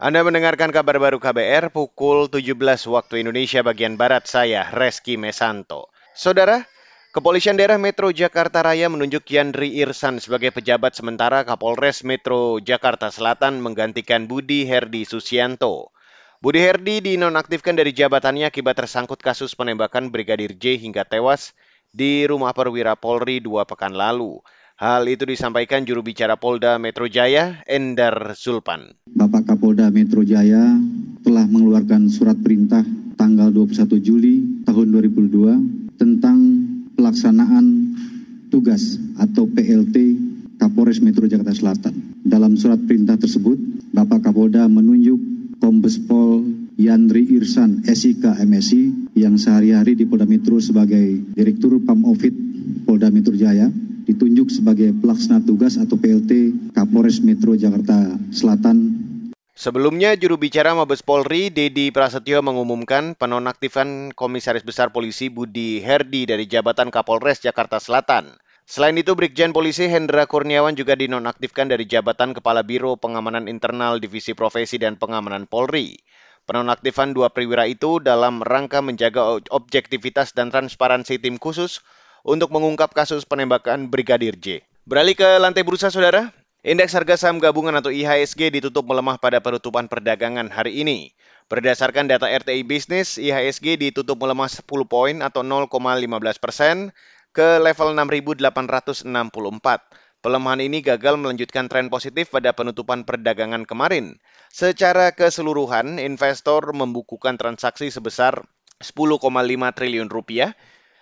Anda mendengarkan kabar baru KBR pukul 17 waktu Indonesia bagian Barat saya, Reski Mesanto. Saudara, Kepolisian Daerah Metro Jakarta Raya menunjuk Yandri Irsan sebagai pejabat sementara Kapolres Metro Jakarta Selatan menggantikan Budi Herdi Susianto. Budi Herdi dinonaktifkan dari jabatannya akibat tersangkut kasus penembakan Brigadir J hingga tewas di rumah perwira Polri dua pekan lalu. Hal itu disampaikan juru bicara Polda Metro Jaya, Endar Zulpan. Bapak Kapolda Metro Jaya telah mengeluarkan surat perintah tanggal 21 Juli tahun 2002 tentang pelaksanaan tugas atau PLT Kapolres Metro Jakarta Selatan. Dalam surat perintah tersebut, Bapak Kapolda menunjuk Kombes Pol Yandri Irsan SIK MSI yang sehari-hari di Polda Metro sebagai Direktur Pam Ofit Polda Metro Jaya ditunjuk sebagai pelaksana tugas atau PLT Kapolres Metro Jakarta Selatan. Sebelumnya, juru bicara Mabes Polri, Dedi Prasetyo mengumumkan penonaktifan Komisaris Besar Polisi Budi Herdi dari jabatan Kapolres Jakarta Selatan. Selain itu, Brigjen Polisi Hendra Kurniawan juga dinonaktifkan dari jabatan Kepala Biro Pengamanan Internal Divisi Profesi dan Pengamanan Polri. Penonaktifan dua perwira itu dalam rangka menjaga objektivitas dan transparansi tim khusus untuk mengungkap kasus penembakan Brigadir J. Beralih ke lantai bursa, saudara. Indeks harga saham gabungan atau IHSG ditutup melemah pada penutupan perdagangan hari ini. Berdasarkan data RTI Bisnis, IHSG ditutup melemah 10 poin atau 0,15 persen ke level 6.864. Pelemahan ini gagal melanjutkan tren positif pada penutupan perdagangan kemarin. Secara keseluruhan, investor membukukan transaksi sebesar 10,5 triliun rupiah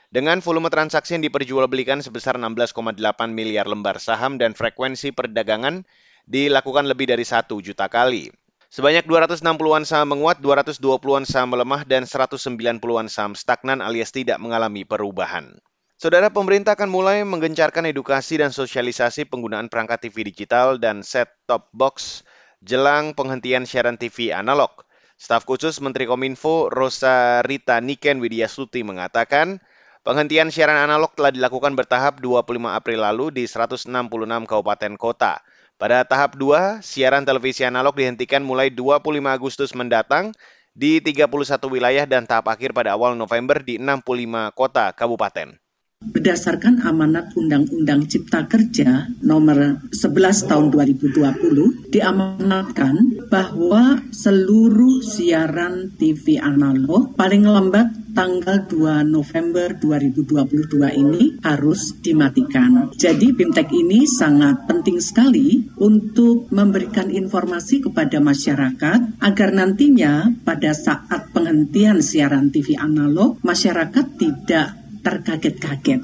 dengan volume transaksi yang diperjualbelikan sebesar 16,8 miliar lembar saham dan frekuensi perdagangan dilakukan lebih dari 1 juta kali. Sebanyak 260-an saham menguat, 220-an saham melemah, dan 190-an saham stagnan alias tidak mengalami perubahan. Saudara pemerintah akan mulai menggencarkan edukasi dan sosialisasi penggunaan perangkat TV digital dan set-top box jelang penghentian siaran TV analog. Staf khusus Menteri Kominfo Rosa Rita Niken Widya Suti mengatakan, Penghentian siaran analog telah dilakukan bertahap 25 April lalu di 166 kabupaten kota. Pada tahap 2, siaran televisi analog dihentikan mulai 25 Agustus mendatang di 31 wilayah dan tahap akhir pada awal November di 65 kota kabupaten. Berdasarkan amanat Undang-Undang Cipta Kerja nomor 11 tahun 2020 diamanatkan bahwa seluruh siaran TV analog paling lambat tanggal 2 November 2022 ini harus dimatikan. Jadi BIMTEK ini sangat penting sekali untuk memberikan informasi kepada masyarakat agar nantinya pada saat penghentian siaran TV analog masyarakat tidak terkaget-kaget.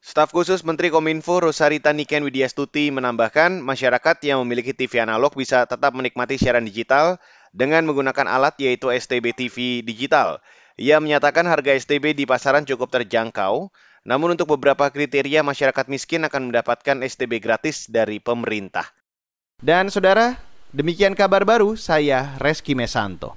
Staf khusus Menteri Kominfo Rosarita Niken Widyastuti menambahkan masyarakat yang memiliki TV analog bisa tetap menikmati siaran digital dengan menggunakan alat yaitu STB TV digital. Ia menyatakan harga STB di pasaran cukup terjangkau, namun untuk beberapa kriteria masyarakat miskin akan mendapatkan STB gratis dari pemerintah. Dan saudara, demikian kabar baru saya Reski Mesanto.